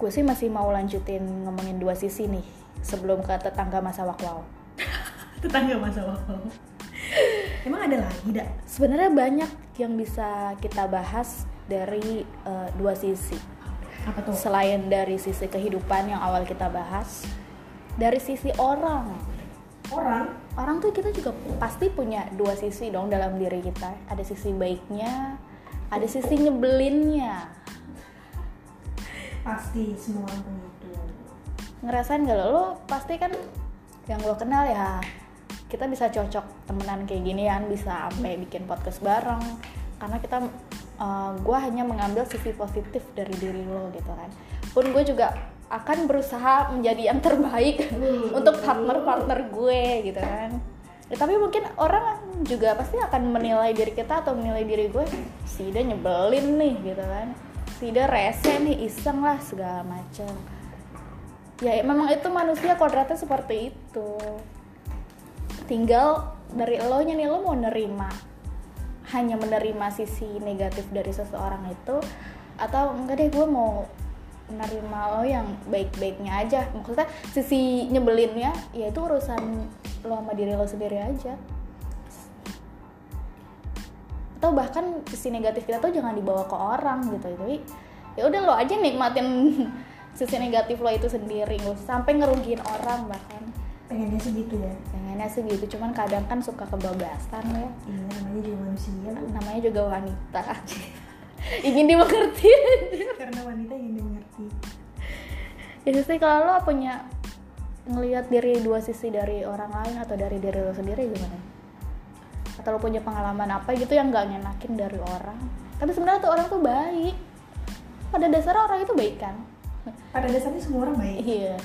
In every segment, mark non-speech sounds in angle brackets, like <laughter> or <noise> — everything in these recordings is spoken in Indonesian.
gue sih masih mau lanjutin ngomongin dua sisi nih sebelum ke tetangga masa wakwau. <laughs> tetangga masa waktu emang ada lagi dak Sebenarnya banyak yang bisa kita bahas dari eh, dua sisi. apa tuh Selain dari sisi kehidupan yang awal kita bahas, dari sisi orang. orang Orang tuh kita juga pasti punya dua sisi dong dalam diri kita. Ada sisi baiknya, ada sisi nyebelinnya. Pasti semua orang punya itu. Ngerasain gak lo? Lo pasti kan yang lo kenal ya. Kita bisa cocok temenan kayak ginian bisa sampai bikin podcast bareng. Karena kita gue hanya mengambil sisi positif dari diri lo gitu kan. Pun gue juga akan berusaha menjadi yang terbaik <laughs> <laughs> untuk partner-partner gue gitu kan. Ya, tapi mungkin orang juga pasti akan menilai diri kita atau menilai diri gue si dia nyebelin nih gitu kan dia rese nih iseng lah segala macam ya memang itu manusia kodratnya seperti itu. Tinggal dari lo nya nih lo mau nerima hanya menerima sisi negatif dari seseorang itu atau enggak deh gue mau menerima lo yang baik-baiknya aja. Maksudnya sisi nyebelinnya ya itu urusan lo sama diri lo sendiri aja atau bahkan sisi negatif kita tuh jangan dibawa ke orang gitu. Jadi ya udah lo aja nikmatin <laughs> sisi negatif lo itu sendiri. Usah sampai ngerugiin orang bahkan. Pengennya segitu ya. Pengennya sih gitu. Cuman kadang kan suka kebablasan ya. Iya namanya juga manusia. Namanya juga wanita. <laughs> Ingin dimengerti. <laughs> Karena wanita yang dimengerti. Ya sih kalau lo punya ngelihat diri dua sisi dari orang lain atau dari diri lo sendiri gimana atau lo punya pengalaman apa gitu yang nggak ngenakin dari orang tapi sebenarnya tuh orang tuh baik pada dasarnya orang itu baik kan pada dasarnya semua orang baik iya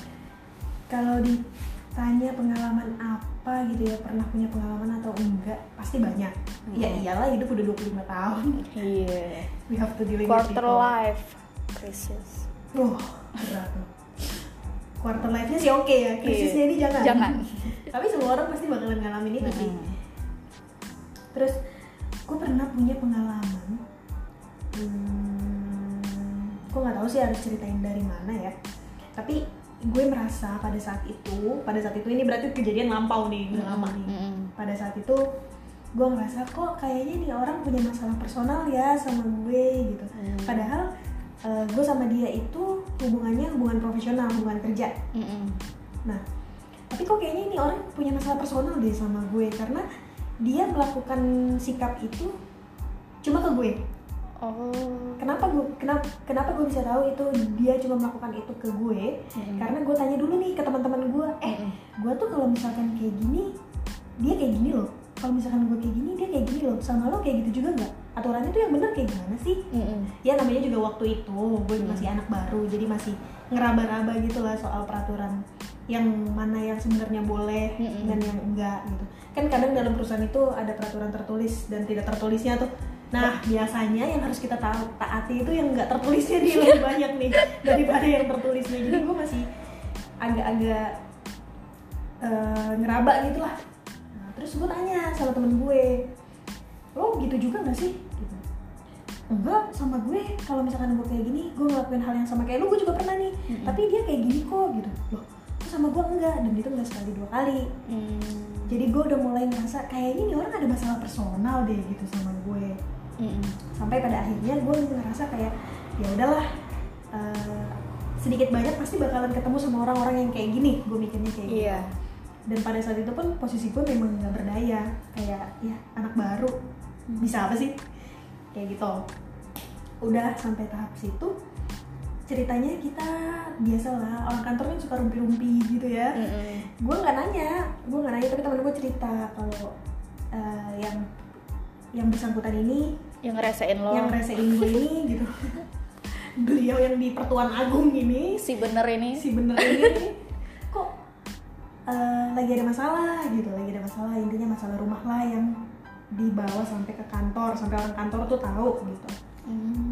kalau ditanya pengalaman apa gitu ya pernah punya pengalaman atau enggak pasti banyak ya Hmm. iyalah hidup udah 25 tahun iya <laughs> we have to deal with quarter people. life crisis Wah, berat tuh. Quarter life-nya sih oke ya, krisisnya ini jangan. Iya. Jangan. <laughs> Tapi semua orang pasti bakalan ngalamin itu sih. Mm-mm. Terus, gue pernah punya pengalaman. Hmm, gue nggak tahu sih harus ceritain dari mana ya. Tapi gue merasa pada saat itu, pada saat itu ini berarti kejadian lampau nih, udah lama nih. Pada saat itu gue ngerasa kok kayaknya nih orang punya masalah personal ya sama gue gitu. Hmm. Padahal eh, gue sama dia itu hubungannya hubungan profesional, hubungan kerja. Mm-mm. Nah, tapi kok kayaknya ini orang punya masalah personal deh sama gue karena dia melakukan sikap itu cuma ke gue. oh Kenapa gue kenapa kenapa gue bisa tahu itu dia cuma melakukan itu ke gue? Mm-mm. Karena gue tanya dulu nih ke teman-teman gue, eh Mm-mm. gue tuh kalau misalkan kayak gini dia kayak gini loh. Kalau misalkan gue kayak gini dia kayak gini loh. Sama lo kayak gitu juga nggak? Aturannya tuh yang bener kayak gimana sih? Mm-mm. ya namanya juga waktu itu gue masih anak baru jadi masih ngeraba-raba gitu lah soal peraturan yang mana yang sebenarnya boleh Mm-mm. dan yang enggak gitu. Kan kadang dalam perusahaan itu ada peraturan tertulis dan tidak tertulisnya tuh. Nah biasanya yang harus kita tahu taati itu yang enggak tertulisnya nih lebih banyak nih <laughs> daripada yang tertulisnya jadi gue masih agak-agak eh, ngeraba gitu lah nah, terus gue tanya sama temen gue lo gitu juga gak sih? Gitu. Enggak sama gue. Kalau misalkan gue kayak gini gue ngelakuin hal yang sama kayak lu gue juga pernah nih. Mm-mm. tapi dia kayak gini kok gitu. Loh kok sama gue enggak dan itu enggak sekali dua kali. Mm. jadi gue udah mulai ngerasa kayaknya nih orang ada masalah personal deh gitu sama gue. Mm-mm. sampai pada akhirnya gue ngerasa kayak ya udahlah eh, sedikit banyak pasti bakalan ketemu sama orang-orang yang kayak gini gue mikirnya kayak gitu. Iya. Dan pada saat itu pun posisi gue memang nggak berdaya. Kayak ya anak baru. Bisa apa sih? Kayak gitu. Udah sampai tahap situ ceritanya kita biasalah orang kantor kan suka rumpi-rumpi gitu ya. Mm-mm. gue nggak nanya gue nggak nanya tapi temen gue cerita kalau eh, yang yang bersangkutan ini yang ngerasain lo. yang resein gue ini gitu. <laughs> Beliau yang di Pertuan Agung ini. Si bener ini. Si bener ini. Kok eh, lagi ada masalah gitu lagi ada masalah. Intinya masalah rumah lah yang dibawa sampai ke kantor sampai orang kantor tuh tahu gitu. Hmm.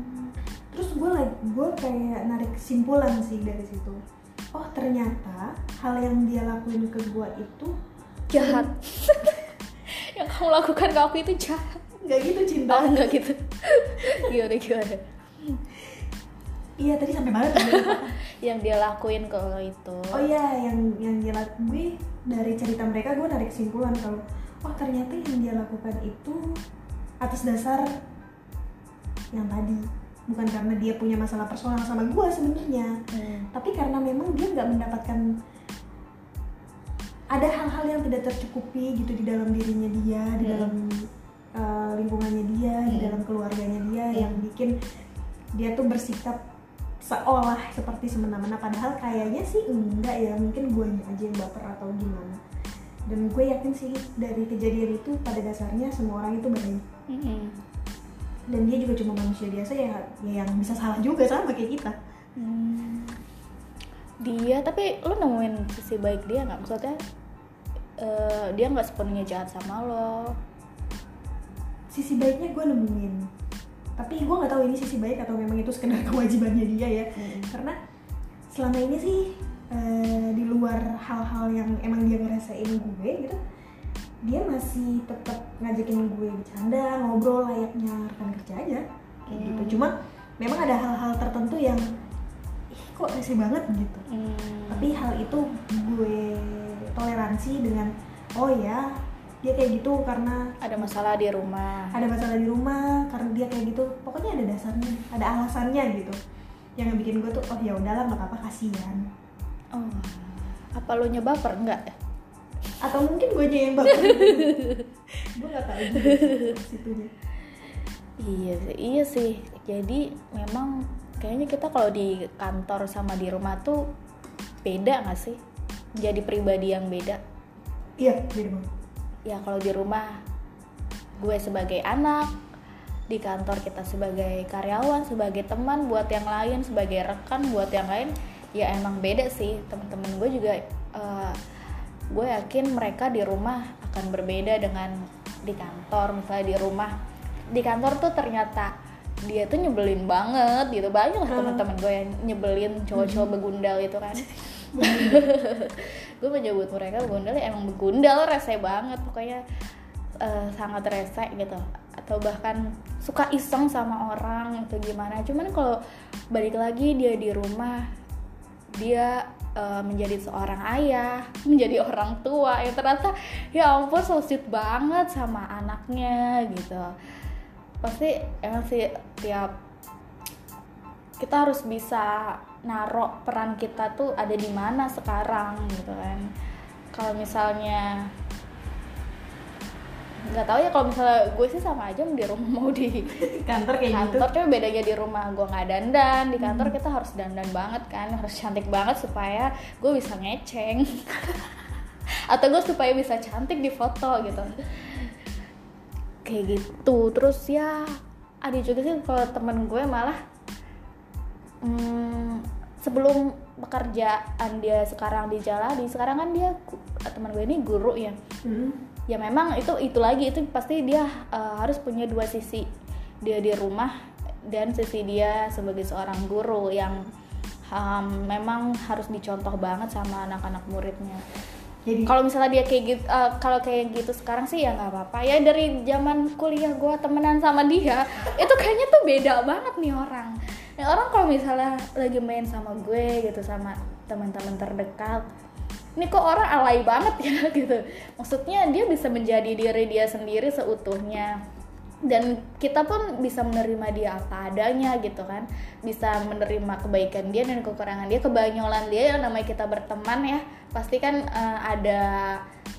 Gue gue kayak narik kesimpulan sih dari situ. Oh ternyata hal yang dia lakuin ke gue itu jahat. <laughs> Yang kamu lakukan ke aku itu jahat. Nggak gitu cinta. Oh enggak gitu. <laughs> Gimana gimana? Iya tadi sampai mana tuh <laughs> yang dia lakuin ke lo itu. Oh iya yang yang dia lak- gue dari cerita mereka gue narik kesimpulan kalau oh ternyata yang dia lakukan itu atas dasar yang tadi bukan karena dia punya masalah personal sama gue sebenarnya Hmm. tapi karena memang dia nggak mendapatkan ada hal-hal yang tidak tercukupi gitu di dalam dirinya dia di Hmm. dalam uh, lingkungannya dia di Hmm. dalam keluarganya dia Hmm. yang bikin dia tuh bersikap seolah seperti semena-mena padahal kayaknya sih enggak ya mungkin gue aja yang baper atau gimana dan gue yakin sih dari kejadian itu pada dasarnya semua orang itu baik Mm-mm. Dan dia juga cuma manusia biasa ya, ya yang bisa salah juga sama kayak kita. Hmm. dia tapi lu nemuin sisi baik dia nggak? Maksudnya eh, dia nggak sepenuhnya jahat sama lo? Sisi baiknya gue nemuin. Tapi gue nggak tahu ini sisi baik atau memang itu sekedar <laughs> kewajibannya dia ya. Mm. karena selama ini sih eh, di luar hal-hal yang emang dia ngerasain gue gitu dia masih tetap ngajakin gue bercanda ngobrol layaknya rekan kerja aja kayak Hmm. gitu cuma memang ada hal-hal tertentu yang ih kok rese banget gitu. Hmm. tapi hal itu gue toleransi dengan oh ya dia kayak gitu karena ada masalah di rumah. Ada masalah di rumah karena dia kayak gitu. Pokoknya ada dasarnya ada alasannya gitu. Yang bikin gue tuh oh ya udahlah nggak apa-apa kasihan. Oh. Apa lo nyebaper? Enggak atau mungkin gue aja yang baper <laughs> gue nggak tahu situnya Iya sih, iya sih. Jadi memang kayaknya kita kalau di kantor sama di rumah tuh beda nggak sih? Jadi pribadi yang beda. iya beda banget Ya kalau di rumah gue sebagai anak, di kantor kita sebagai karyawan, sebagai teman buat yang lain, sebagai rekan buat yang lain, ya emang beda sih. Teman-teman gue juga eh, gue yakin mereka di rumah akan berbeda dengan di kantor. Misalnya di rumah, di kantor tuh ternyata dia tuh nyebelin banget gitu. Banyak lah Hmm. teman-teman gue yang nyebelin cowok-cowok begundal itu kan. <laughs> <laughs> Gue menyebut mereka begundal ya emang begundal rese banget. Pokoknya eh, sangat rese gitu. Atau bahkan suka iseng sama orang atau gimana. Cuman kalau balik lagi dia di rumah dia eh, menjadi seorang ayah <laughs> menjadi orang tua yang ternyata ya ampun so sweet banget sama anaknya gitu. Pasti emang sih tiap kita harus bisa narok peran kita tuh ada di mana sekarang gitu kan. Kalau misalnya nggak tahu ya kalau misalnya gue sih sama aja di rumah mau di kantor kayak gitu. Kantor cuma bedanya di rumah gue nggak dandan. Di kantor kita harus dandan banget kan harus cantik banget supaya gue bisa ngeceng. <laughs> Atau gue supaya bisa cantik di foto gitu. Kayak gitu. Terus ya ada juga sih kalau temen gue malah hmm, sebelum pekerjaan dia sekarang dijalani sekarang kan dia teman gue ini guru ya. Mm. Ya memang itu itu lagi itu pasti dia uh, harus punya dua sisi. Dia di rumah dan sisi dia sebagai seorang guru yang um, memang harus dicontoh banget sama anak-anak muridnya. Jadi kalau misalnya dia kayak gitu uh, kalau kayak gitu sekarang sih ya nggak apa-apa. Ya dari zaman kuliah gue temenan sama dia <laughs> itu kayaknya tuh beda banget nih orang. Nih orang kalau misalnya lagi main sama gue gitu sama teman-teman terdekat ini kok orang alay banget ya? <laughs> Gitu. Maksudnya dia bisa menjadi diri dia sendiri seutuhnya. Dan kita pun bisa menerima dia apa adanya gitu kan. Bisa menerima kebaikan dia dan kekurangan dia. Kebanyolan dia yang namanya kita berteman ya pasti kan eh, ada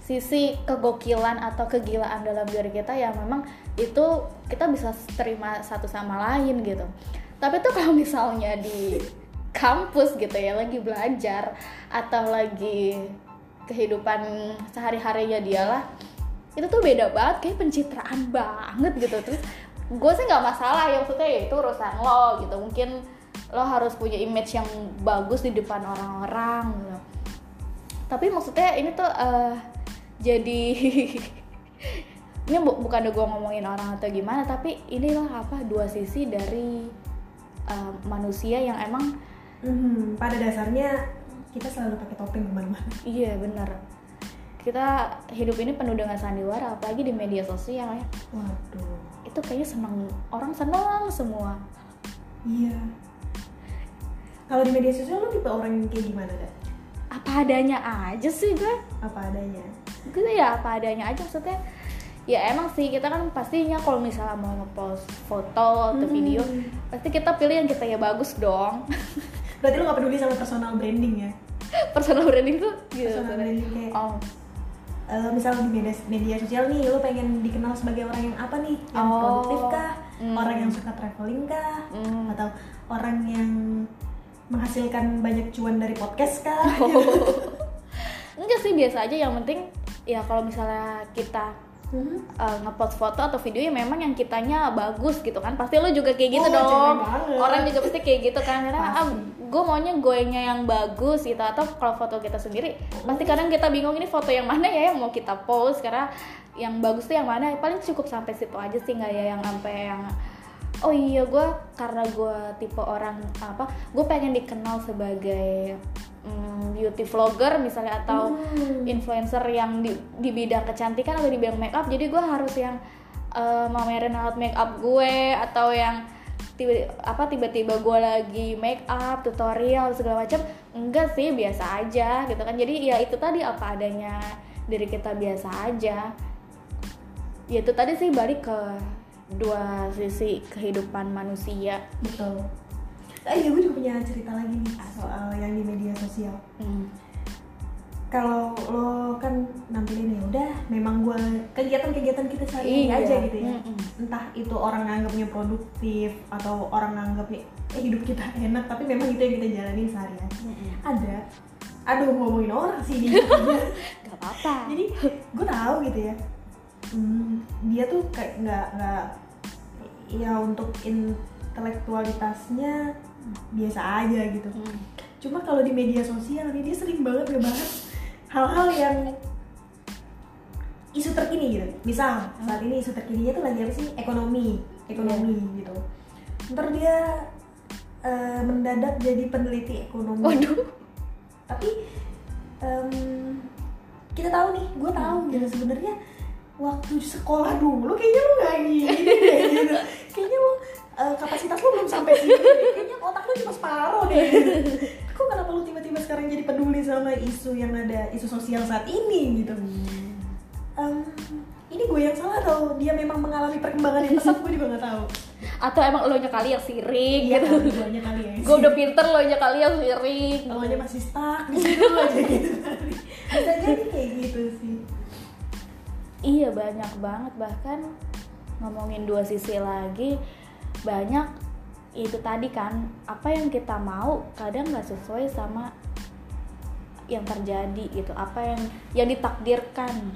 sisi kegokilan atau kegilaan dalam diri kita yang memang itu kita bisa terima satu sama lain gitu. Tapi tuh kalau misalnya di kampus gitu ya lagi belajar atau lagi kehidupan sehari-harinya dia lah itu tuh beda banget kayak pencitraan banget gitu. Terus gue sih nggak masalah ya maksudnya ya itu urusan lo gitu. Mungkin lo harus punya image yang bagus di depan orang-orang gitu. Tapi maksudnya ini tuh eh, jadi <laughs> ini bu bukan gue ngomongin orang atau gimana tapi inilah apa dua sisi dari eh, manusia yang emang Mhm, pada dasarnya kita selalu pakai topeng ke mana-mana iya bener kita hidup ini penuh dengan sandiwara apalagi di media sosial ya. Waduh. Itu kayaknya seneng orang seneng semua. Iya. Kalau di media sosial lu tipe orang yang kayak gimana dah apa adanya aja sih gue. Apa adanya? Gitu ya apa adanya aja maksudnya ya emang sih kita kan pastinya kalau misalnya mau ngepost foto atau Hmm. video pasti kita pilih yang kita ya bagus dong <laughs> berarti lu gak peduli sama personal branding ya? Personal branding tuh gitu personal branding kayak oh. Eh, misalnya di media, media sosial nih lu pengen dikenal sebagai orang yang apa nih? Yang Oh. produktif kah? Hmm. orang yang suka traveling kah? Hmm. atau orang yang menghasilkan banyak cuan dari podcast kah? <laughs> Enggak sih biasa aja. Yang penting ya kalau misalnya kita Mhm. uh, ngepost foto atau video ya memang yang kitanya bagus gitu kan. Pasti lo juga kayak gitu Oh, dong. orang juga pasti kayak gitu kan. Karena ah, gue maunya goyangnya yang bagus gitu. Atau kalau foto kita sendiri pasti kadang kita bingung ini foto yang mana ya yang mau kita post. Karena yang bagus tuh yang mana? Paling cukup sampai situ aja sih. Nggak ya yang sampai yang oh iya gue karena gue tipe orang apa gue pengen dikenal sebagai mm, beauty vlogger misalnya atau Hmm. influencer yang di, di bidang kecantikan atau di bidang make up jadi gue harus yang eh, mamerin alat make up gue atau yang tiba apa tiba-tiba gue lagi make up tutorial segala macam enggak sih biasa aja gitu kan. Jadi ya itu tadi apa adanya diri kita biasa aja. Ya itu tadi sih balik ke dua sisi kehidupan manusia. Betul ah iya gue juga punya cerita lagi nih soal yang di media sosial Hmm. kalau lo kan nampilin ya udah memang gue kegiatan-kegiatan kita sehari Iya. aja gitu ya Mm-mm. entah itu orang nganggapnya produktif atau orang nganggapnya eh, hidup kita <laughs> enak tapi memang itu yang kita jalanin sehari-hari Mm-mm. ada aduh ngomongin orang sih dia <laughs> <laughs> Gak apa-apa jadi gue tahu gitu ya hmm, dia tuh kayak nggak nggak ya untuk intelektualitasnya biasa aja gitu. Hmm. cuma kalau di media sosial nih dia sering banget ngebahas hal-hal yang isu terkini gitu. Misal saat ini isu terkininya tuh lagi apa sih? Ekonomi ekonomi gitu. Ntar dia eh, mendadak jadi peneliti ekonomi. Waduh. Tapi em, kita tahu nih gue tahu gitu sebenarnya waktu sekolah dulu kayaknya lu nggak gitu. <laughs> Kayaknya lu eh, kapasitas lu belum sampai sini kayaknya otak lu cuma separuh deh. <laughs> Kok kenapa lu tiba-tiba sekarang jadi peduli sama isu yang ada isu sosial saat ini gitu? Em, ini gue yang salah atau dia memang mengalami perkembangan yang pesat? Gue juga nggak tahu. Atau emang lo nya kali yang sirik iya gitu? gue kali ya gue udah pinter lo nya kali yang sirik. Kalau aja masih stuck di situ aja gitu bisa jadi kayak gitu sih. Iya banyak banget. Bahkan ngomongin dua sisi lagi banyak itu tadi kan apa yang kita mau kadang nggak sesuai sama yang terjadi gitu. Apa yang yang ditakdirkan.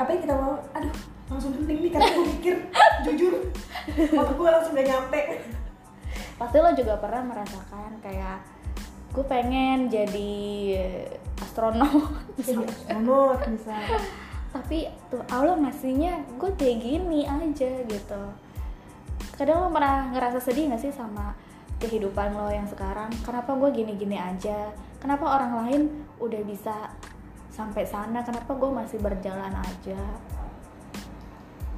Apa yang kita mau? Aduh langsung penting nih karena gue mikir <laughs> jujur otak gue langsung gak nyampe. Pasti lo juga pernah merasakan kayak gue pengen jadi astronot jadi astronot misalnya tapi tuh Allah ngasihnya gue kayak gini aja gitu. Kadang lo pernah ngerasa sedih gak sih sama kehidupan lo yang sekarang? Kenapa gue gini-gini aja? Kenapa orang lain udah bisa sampai sana? Kenapa gue masih berjalan aja?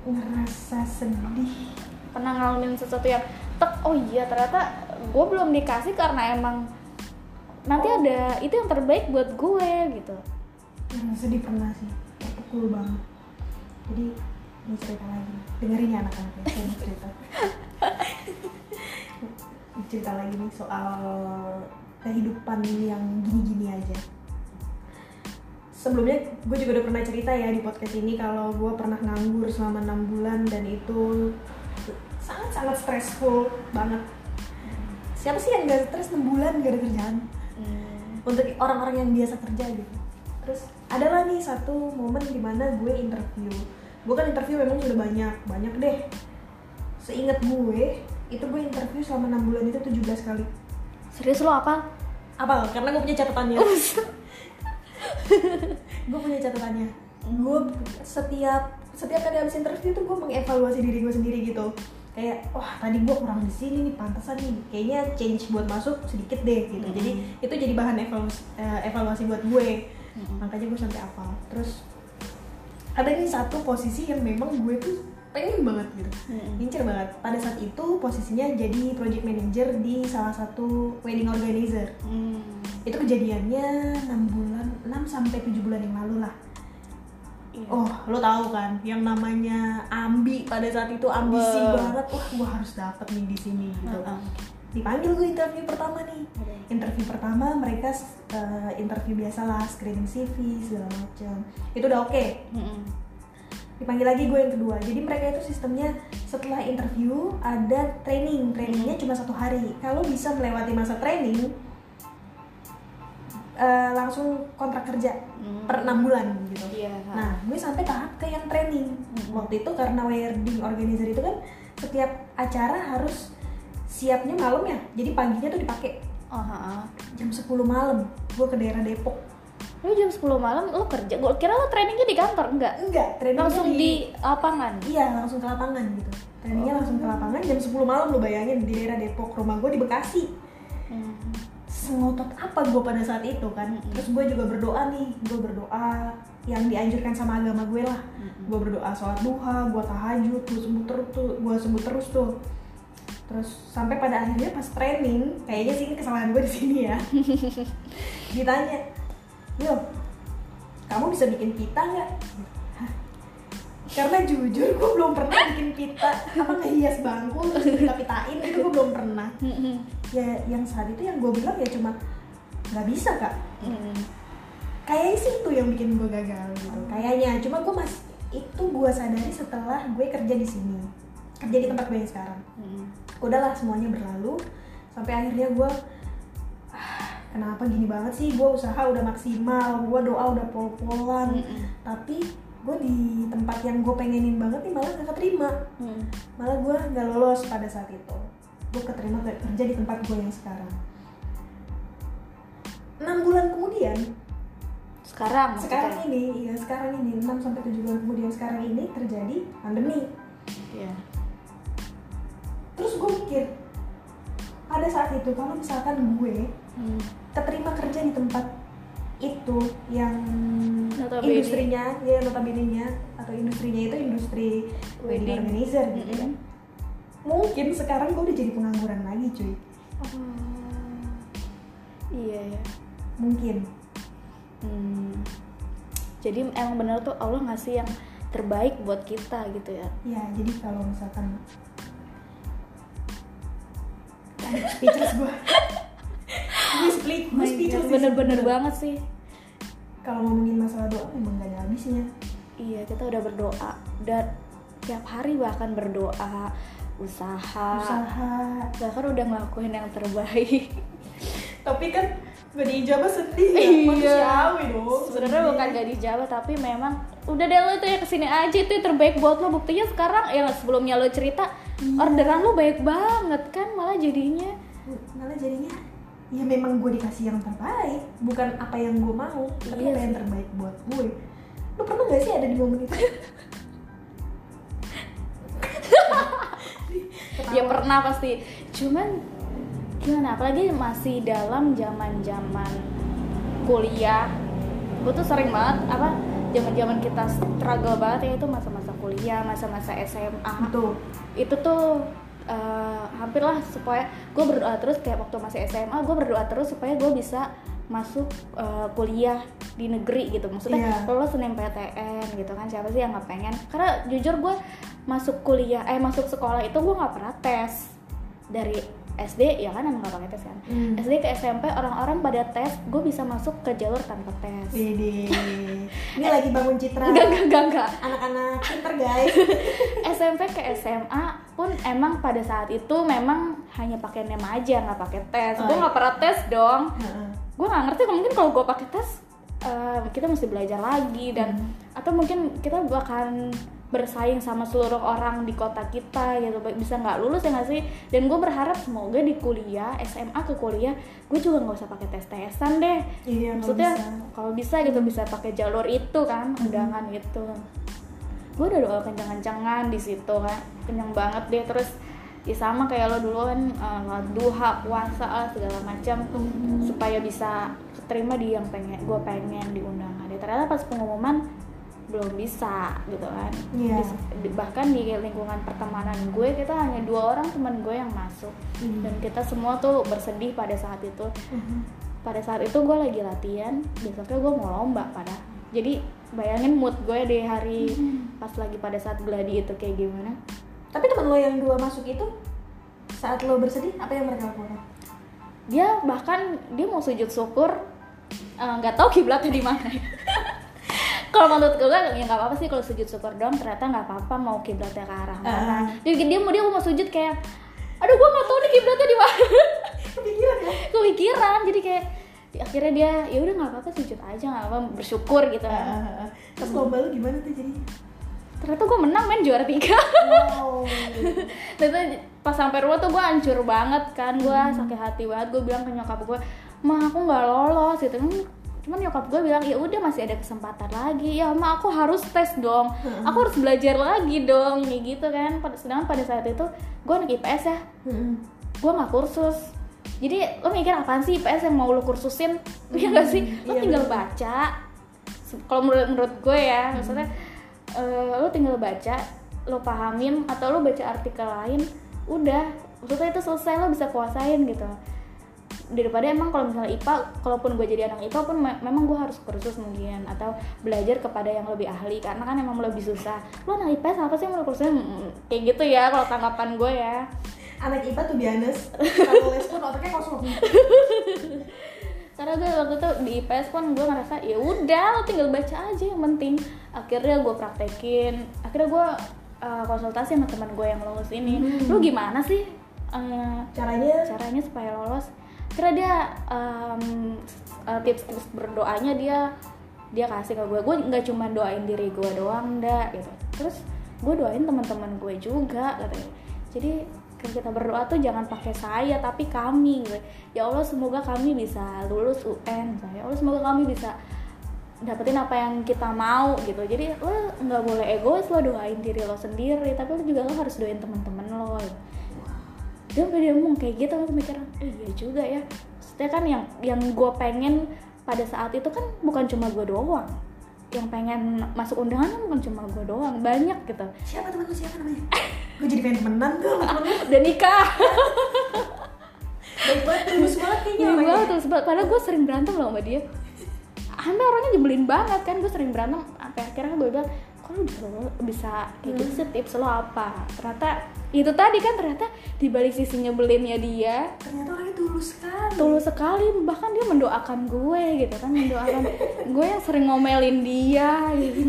Ngerasa sedih. Pernah ngalamin sesuatu yang tek oh iya ternyata gue belum dikasih karena emang nanti Oh. ada itu yang terbaik buat gue gitu. Ngerasa sedih pernah sih terpukul banget. Jadi ini cerita lagi. Dengerin ya anak-anak ya saya mau cerita. <laughs> Cerita lagi nih soal kehidupan yang gini-gini aja. Sebelumnya gue juga udah pernah cerita ya di podcast ini kalau gue pernah nganggur selama enam bulan dan itu sangat-sangat stressful banget. Siapa sih yang gak stres 6 bulan gak ada kerjaan? Hmm. untuk orang-orang yang biasa kerja gitu. Terus adalah nih satu momen di mana gue interview. Gue kan interview memang sudah banyak banyak deh. Seingat gue itu gue interview selama enam bulan itu 17 kali. Serius lo apa? Apa? Karena gue punya catatannya. <laughs> Gue punya catatannya. Gue setiap setiap kali habis interview tuh gue mengevaluasi diri gue sendiri gitu. Kayak wah tadi gue kurang di sini nih pantesan nih. Kayaknya change buat masuk sedikit deh gitu. Mhm. jadi itu jadi bahan evaluasi, eh, evaluasi buat gue Mhm. makanya gue sampai hafal terus ada nih satu posisi yang memang gue tuh pengen banget gitu Mm-mm. Ngincer banget. Pada saat itu posisinya jadi project manager di salah satu wedding organizer. Hmm. Itu kejadiannya 6 bulan, 6 sampai 7 bulan yang lalu lah. Iya. Oh, lo tahu kan yang namanya ambi pada saat itu ambisi Wah. banget. Wah, gua harus dapet nih di sini gitu. Heeh. Dipanggil gue interview pertama nih. Interview pertama mereka eh, interview biasa lah, screening CV segala macam. Itu udah oke. Mm-mm. dipanggil lagi gue yang kedua jadi mereka itu sistemnya setelah interview ada training trainingnya cuma satu hari kalau bisa melewati masa training eh, langsung kontrak kerja Hmm. per enam bulan gitu Iya. nah gue sampai tahap ke yang training Mhm. waktu itu karena wedding organizer itu kan setiap acara harus siapnya malam ya jadi paginya tuh dipakai Oh, ha-ha. jam 10 malam gue ke daerah Depok Lu jam 10 malam lu kerja. Gua kira lu trainingnya di kantor, enggak? enggak trainingnya Langsung di lapangan. Iya langsung ke lapangan gitu. Trainingnya Oh. langsung ke lapangan jam 10 malam lo bayangin di daerah Depok rumah gue di Bekasi. Hmm. Sengotot apa gue pada saat itu kan? Mm-mm. Terus gue juga berdoa nih, gue berdoa yang dianjurkan sama agama gue lah. Mm-mm. Gue berdoa sholat duha, gue tahajud, gue sembuh terus tuh, gue sembuh terus tuh. Terus sampai pada akhirnya pas training, kayaknya sih ini kesalahan gue di sini ya. <laughs> Ditanya, yo, kamu bisa bikin pita nggak? Karena jujur gue belum pernah bikin pita, apa ngehias bangku terus kita pitain itu gue belum pernah. Ya yang saat itu yang gue bilang ya cuma nggak bisa kak. Kayaknya sih itu yang bikin gue gagal gitu. Kayaknya, cuma gue mas itu gue sadari setelah gue kerja di sini, kerja di tempat gue yang sekarang Mm-mm. udahlah semuanya berlalu sampai akhirnya gue ah, kenapa gini banget sih gue usaha udah maksimal gue doa udah pol-polan Mm-mm. tapi gue di tempat yang gue pengenin banget nih malah gak keterima Mm. malah gue nggak lolos pada saat itu gue keterima ke- kerja di tempat gue yang sekarang enam bulan kemudian Sekarang sekarang maksudnya? ini ya sekarang ini 6 sampai 7 bulan kemudian sekarang ini terjadi pandemi Iya. Terus gue mikir pada saat itu kalau misalkan gue Hmm. keterima kerja di tempat itu yang Notabene. industrinya ya notabene-nya atau industrinya itu industri wedding Wedding. organizer gitu kan Mm-mm. mungkin sekarang gue udah jadi pengangguran lagi cuy Oh. Iya ya. mungkin Hmm. Jadi emang bener tuh Allah ngasih yang terbaik buat kita gitu ya. ya jadi kalau misalkan speechless gue gue split gue speechless Bener-bener sebenernya. banget sih. kalau ngomongin masalah doa memang gak ada habisnya. Iya kita udah berdoa. Dan tiap hari bahkan berdoa, usaha, usaha. Bahkan udah ngelakuin yang terbaik. tapi kan gak diijabah sedih ya. Iya. manusiawi dong Sebenarnya bukan gak dijawab tapi memang udah deh lo tuh ya ke sini aja itu yang terbaik buat lo buktinya sekarang yang sebelumnya lo cerita Orderan lo baik banget kan malah jadinya. Malah jadinya ya memang gue dikasih yang terbaik bukan apa yang gue mau tapi Iya apa yang terbaik buat gue. Lu pernah gak sih ada di momen itu? <laughs> Ya pernah pasti. Cuman gimana? Apalagi masih dalam zaman zaman kuliah gue tuh sering banget apa zaman zaman kita struggle banget ya itu masa-masa kuliah masa-masa SMA Betul. itu tuh eh, hampir lah supaya gue berdoa terus kayak waktu masih SMA gue berdoa terus supaya gue bisa masuk eh, kuliah di negeri gitu maksudnya Iya. lolos SNMPTN gitu kan siapa sih yang nggak pengen karena jujur gue masuk kuliah eh masuk sekolah itu gue nggak pernah tes dari SD ya kan emang gak pakai tes kan Hmm. SD ke SMP orang-orang pada tes gue bisa masuk ke jalur tanpa tes Wede. <laughs> Ini lagi bangun citra enggak enggak enggak enggak anak-anak pinter guys. <laughs> SMP ke SMA pun emang pada saat itu memang hanya pakai nem aja nggak pakai tes Oh, gue nggak pernah tes dong Heeh. gue nggak ngerti mungkin kalau gue pakai tes eh, kita mesti belajar lagi dan Hmm. atau mungkin kita bakalan bersaing sama seluruh orang di kota kita gitu. Bisa nggak lulus ya nggak sih? Dan gue berharap semoga di kuliah SMA ke kuliah gue juga nggak usah pakai tes tesan deh. Iya, maksudnya kalau bisa gitu bisa pakai jalur itu kan undangan itu gue udah doa kencang-kencangan di situ kan kenyang banget deh. Terus ya sama kayak lo dulu kan eh, duha puasa lah segala macam supaya bisa keterima di yang pengen gue pengen di undangan ya ternyata pas pengumuman belum bisa gitu kan di- bahkan di lingkungan pertemanan gue kita hanya dua orang teman gue yang masuk Hmm. dan kita semua tuh bersedih pada saat itu Mhm. pada saat itu gue lagi latihan besoknya gue mau lomba pada jadi bayangin mood gue di hari Hmm. pas lagi pada saat gladi itu kayak gimana Tapi teman lo yang dua masuk itu saat lo bersedih apa yang mereka lakukan? dia bahkan dia mau sujud syukur eh, nggak tahu kiblatnya di mana <laughs> kalau menurut gue ya nggak apa-apa sih kalau sujud syukur doang ternyata nggak apa-apa mau kiblatnya ke arah mana Ah. jadi dia mau dia mau sujud kayak aduh gue nggak tahu nih kiblatnya di mana <laughs> Kepikiran ya? kepikiran jadi kayak akhirnya dia ya udah nggak apa-apa sujud aja nggak apa bersyukur gitu kan Ah, Terus lomba lo gimana tuh jadi? ternyata gue menang men juara tiga Wow. <laughs> ternyata pas sampai rumah tuh gue hancur banget kan gue sakit hati banget gue bilang ke nyokap gue mah aku nggak lolos gitu Hmm, cuman nyokap gue bilang ya udah masih ada kesempatan lagi. Ya ma aku harus tes dong. Aku harus belajar lagi dong. Kayak gitu kan. Pada- sedangkan pada saat itu gue anak IPS ya. Mhm. gue nggak kursus. Jadi lo mikir apaan sih IPS yang mau lo kursusin? Ya gak sih? Lo iya tinggal baca. Se- kalau menurut menurut gue ya maksudnya eh, lo tinggal baca lo pahamin atau lo baca artikel lain udah. Maksudnya itu selesai lo bisa kuasain gitu daripada emang kalau misalnya IPA kalaupun gue jadi anak IPA pun me- memang gue harus kursus mungkin atau belajar kepada yang lebih ahli karena kan emang lebih susah. Lo anak IPS apa sih yang mau kursusin Hmm, kayak gitu ya kalau tanggapan gue ya. Anak IPA tuh biasa kalau les pun otaknya kosong. karena gue waktu itu di IPS pun gue ngerasa ya udah lo tinggal baca aja yang penting. Akhirnya gue praktekin akhirnya gue uh, konsultasi sama teman gue yang lulus ini. Hmm. lu gimana sih uh, Caranya? caranya supaya lolos kira dia um, tips-tips berdoanya dia dia kasih ke gue. Gue nggak cuma doain diri gue doang ndak gitu. Terus gue doain teman-teman gue juga katanya. Jadi kalau kita berdoa tuh jangan pakai saya tapi kami gitu. ya Allah semoga kami bisa lulus UN ya Allah semoga kami bisa dapetin apa yang kita mau gitu. Jadi lo nggak boleh egois lo doain diri lo sendiri tapi lo juga lo harus doain teman-teman dia dia ngomong kayak gitu aku mikir eh, iya juga ya. Maksudnya kan yang yang gue pengen pada saat itu kan bukan cuma gue doang. Yang pengen masuk undangan kan bukan cuma gue doang banyak gitu. Siapa teman lu siapa namanya? <laughs> Gue jadi pengen temenan tuh. <laughs> Temen dan nikah. Baik banget, tulus banget kayaknya orangnya. banget terus padahal gue sering berantem loh sama dia. Anda orangnya nyebelin banget kan gue sering berantem sampai akhirnya gue bilang kok lu bisa, bisa kayak gitu? Sih tips lo apa? Ternyata itu tadi kan ternyata di balik sisi nyebelinnya dia. Ternyata orangnya tulus sekali. tulus sekali bahkan dia mendoakan gue gitu kan mendoakan <laughs> gue yang sering ngomelin dia gitu.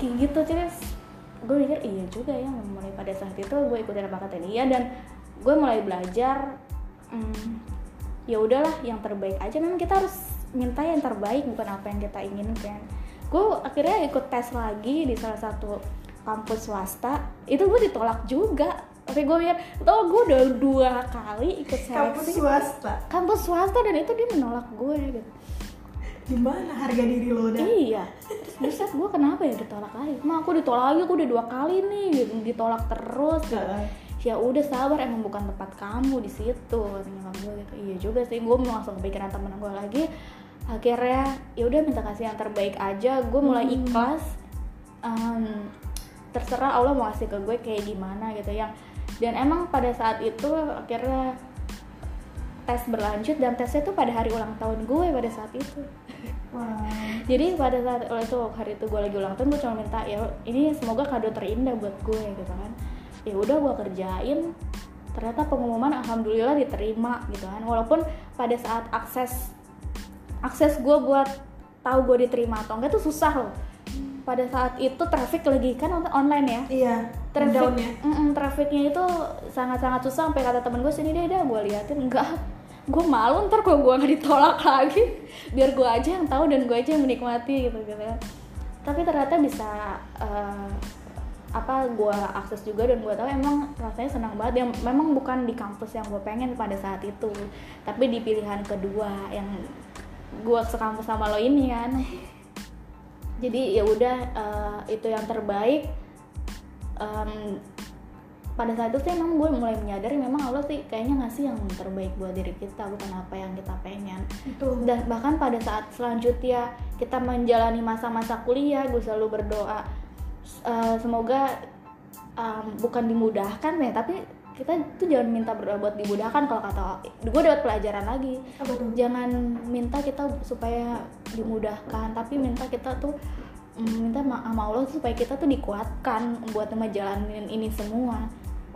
Kayak gitu terus gue mikir iya juga ya mulai pada saat itu gue ikutin apa kata dia dan gue mulai belajar hmm, ya udahlah yang terbaik aja. Memang kita harus minta yang terbaik bukan apa yang kita inginkan gue akhirnya ikut tes lagi di salah satu kampus swasta. Itu gue ditolak juga. Tapi gue mikir tau gue udah dua kali ikut Kampus seleksi swasta. kampus swasta dan itu dia menolak gue gitu Gimana harga diri lo udah? iya. Terus buset gue kenapa ya ditolak lagi? Mah aku ditolak lagi aku udah dua kali nih gitu. Ditolak terus. Gitu. Ya udah sabar emang bukan tempat kamu di situ kata nyokap gue gitu. Iya juga sih gue langsung kepikiran temen gue lagi akhirnya ya udah minta kasih yang terbaik aja. Gue mulai Hmm. ikhlas Em, terserah Allah mau kasih ke gue kayak gimana gitu yang dan emang pada saat itu akhirnya tes berlanjut dan tesnya tuh pada hari ulang tahun gue pada saat itu. Wah. <laughs> jadi pada saat oh, itu hari itu gue lagi ulang tahun gue cuma minta ya ini semoga kado terindah buat gue gitu kan. Ya udah gue kerjain ternyata pengumuman alhamdulillah diterima gitu kan. Walaupun pada saat akses akses gue buat tahu gue diterima atau enggak tuh susah loh. Pada saat itu traffic lagi kan on- online ya? Iya. traffic Downnya. mm-mm, trafficnya itu sangat-sangat susah sampai kata temen gue sini deh dah gue liatin. Enggak. Gue malu ntar kalau gue nggak ditolak <laughs> lagi. Biar gue aja yang tahu dan gue aja yang menikmati gitu gitu. Tapi ternyata bisa eh, apa gue akses juga dan gue tahu emang rasanya senang banget. Yang memang bukan di kampus yang gue pengen pada saat itu tapi di pilihan kedua yang gue sekampus sama lo ini kan. Jadi ya udah eh, itu yang terbaik. Em, pada saat itu sih emang gue mulai menyadari memang Allah sih kayaknya ngasih yang terbaik buat diri kita bukan apa yang kita pengen. Itu. dan bahkan pada saat selanjutnya kita menjalani masa-masa kuliah gue selalu berdoa eh, semoga em, bukan dimudahkan ya tapi kita tuh jangan minta berdoa buat dimudahkan kalau kata gue dapat pelajaran lagi. Apa tuh? jangan minta kita supaya dimudahkan tapi minta kita tuh mm, minta ma- sama Allah supaya kita tuh dikuatkan buat ngejalanin ini semua.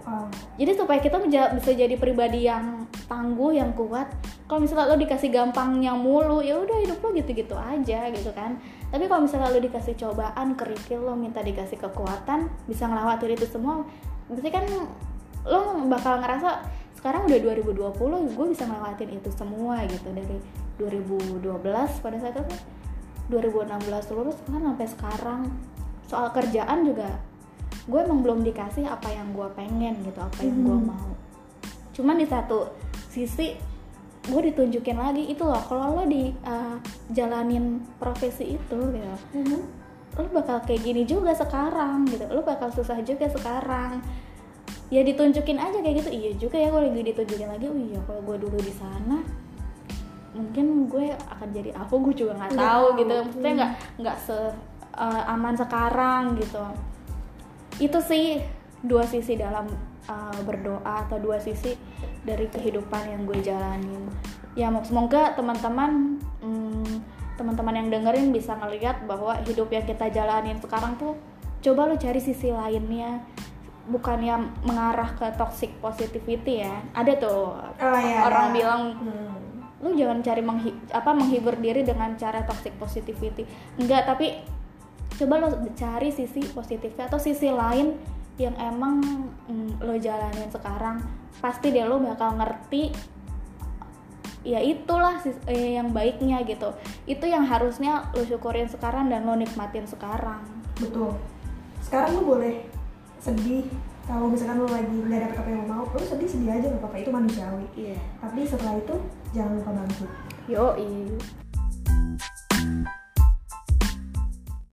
Wow. jadi supaya kita bisa jadi pribadi yang tangguh yang kuat. Kalau misalnya lo dikasih gampangnya mulu ya udah hidup lo gitu-gitu aja gitu kan. Tapi kalau misalnya lo dikasih cobaan kerikil lo minta dikasih kekuatan bisa ngelewatin itu semua. Berarti kan lo bakal ngerasa sekarang udah 2020 gue bisa ngelewatin itu semua gitu. Dari 2012 pada saat itu 2016 lulus kan sampai sekarang. Soal kerjaan juga gue emang belum dikasih apa yang gue pengen gitu apa yang gue Hmm. mau. Cuman di satu sisi gue ditunjukin lagi itu loh kalau lo di uh, jalanin profesi itu gitu. Mhm. lo bakal kayak gini juga sekarang gitu. Lo bakal susah juga sekarang ya ditunjukin aja kayak gitu. Iya juga ya kalau lagi ditunjukin lagi oh iya kalau gue dulu di sana mungkin gue akan jadi apa gue juga nggak tahu gitu. Maksudnya nggak nggak se uh, aman sekarang gitu. Itu sih dua sisi dalam uh, berdoa atau dua sisi dari kehidupan yang gue jalanin. Ya mo- semoga teman-teman hmm, teman-teman yang dengerin bisa ngelihat bahwa hidup yang kita jalanin sekarang tuh coba lo cari sisi lainnya bukannya mengarah ke toxic positivity ya ada tuh Oh, iya, orang ada. bilang Hmm. lu jangan cari menghi- apa menghibur diri dengan cara toxic positivity enggak tapi coba lo cari sisi positifnya atau sisi lain yang emang mm, lo jalanin sekarang pasti deh lo bakal ngerti ya itulah eh, yang baiknya gitu itu yang harusnya lo syukurin sekarang dan lo nikmatin sekarang Betul. Sekarang lu boleh sedih kalau misalkan lo lagi nggak dapet apa yang lo mau lo sedih sedih aja nggak apa-apa. Itu manusiawi. Yeah. tapi setelah itu jangan lupa bangkit. Yo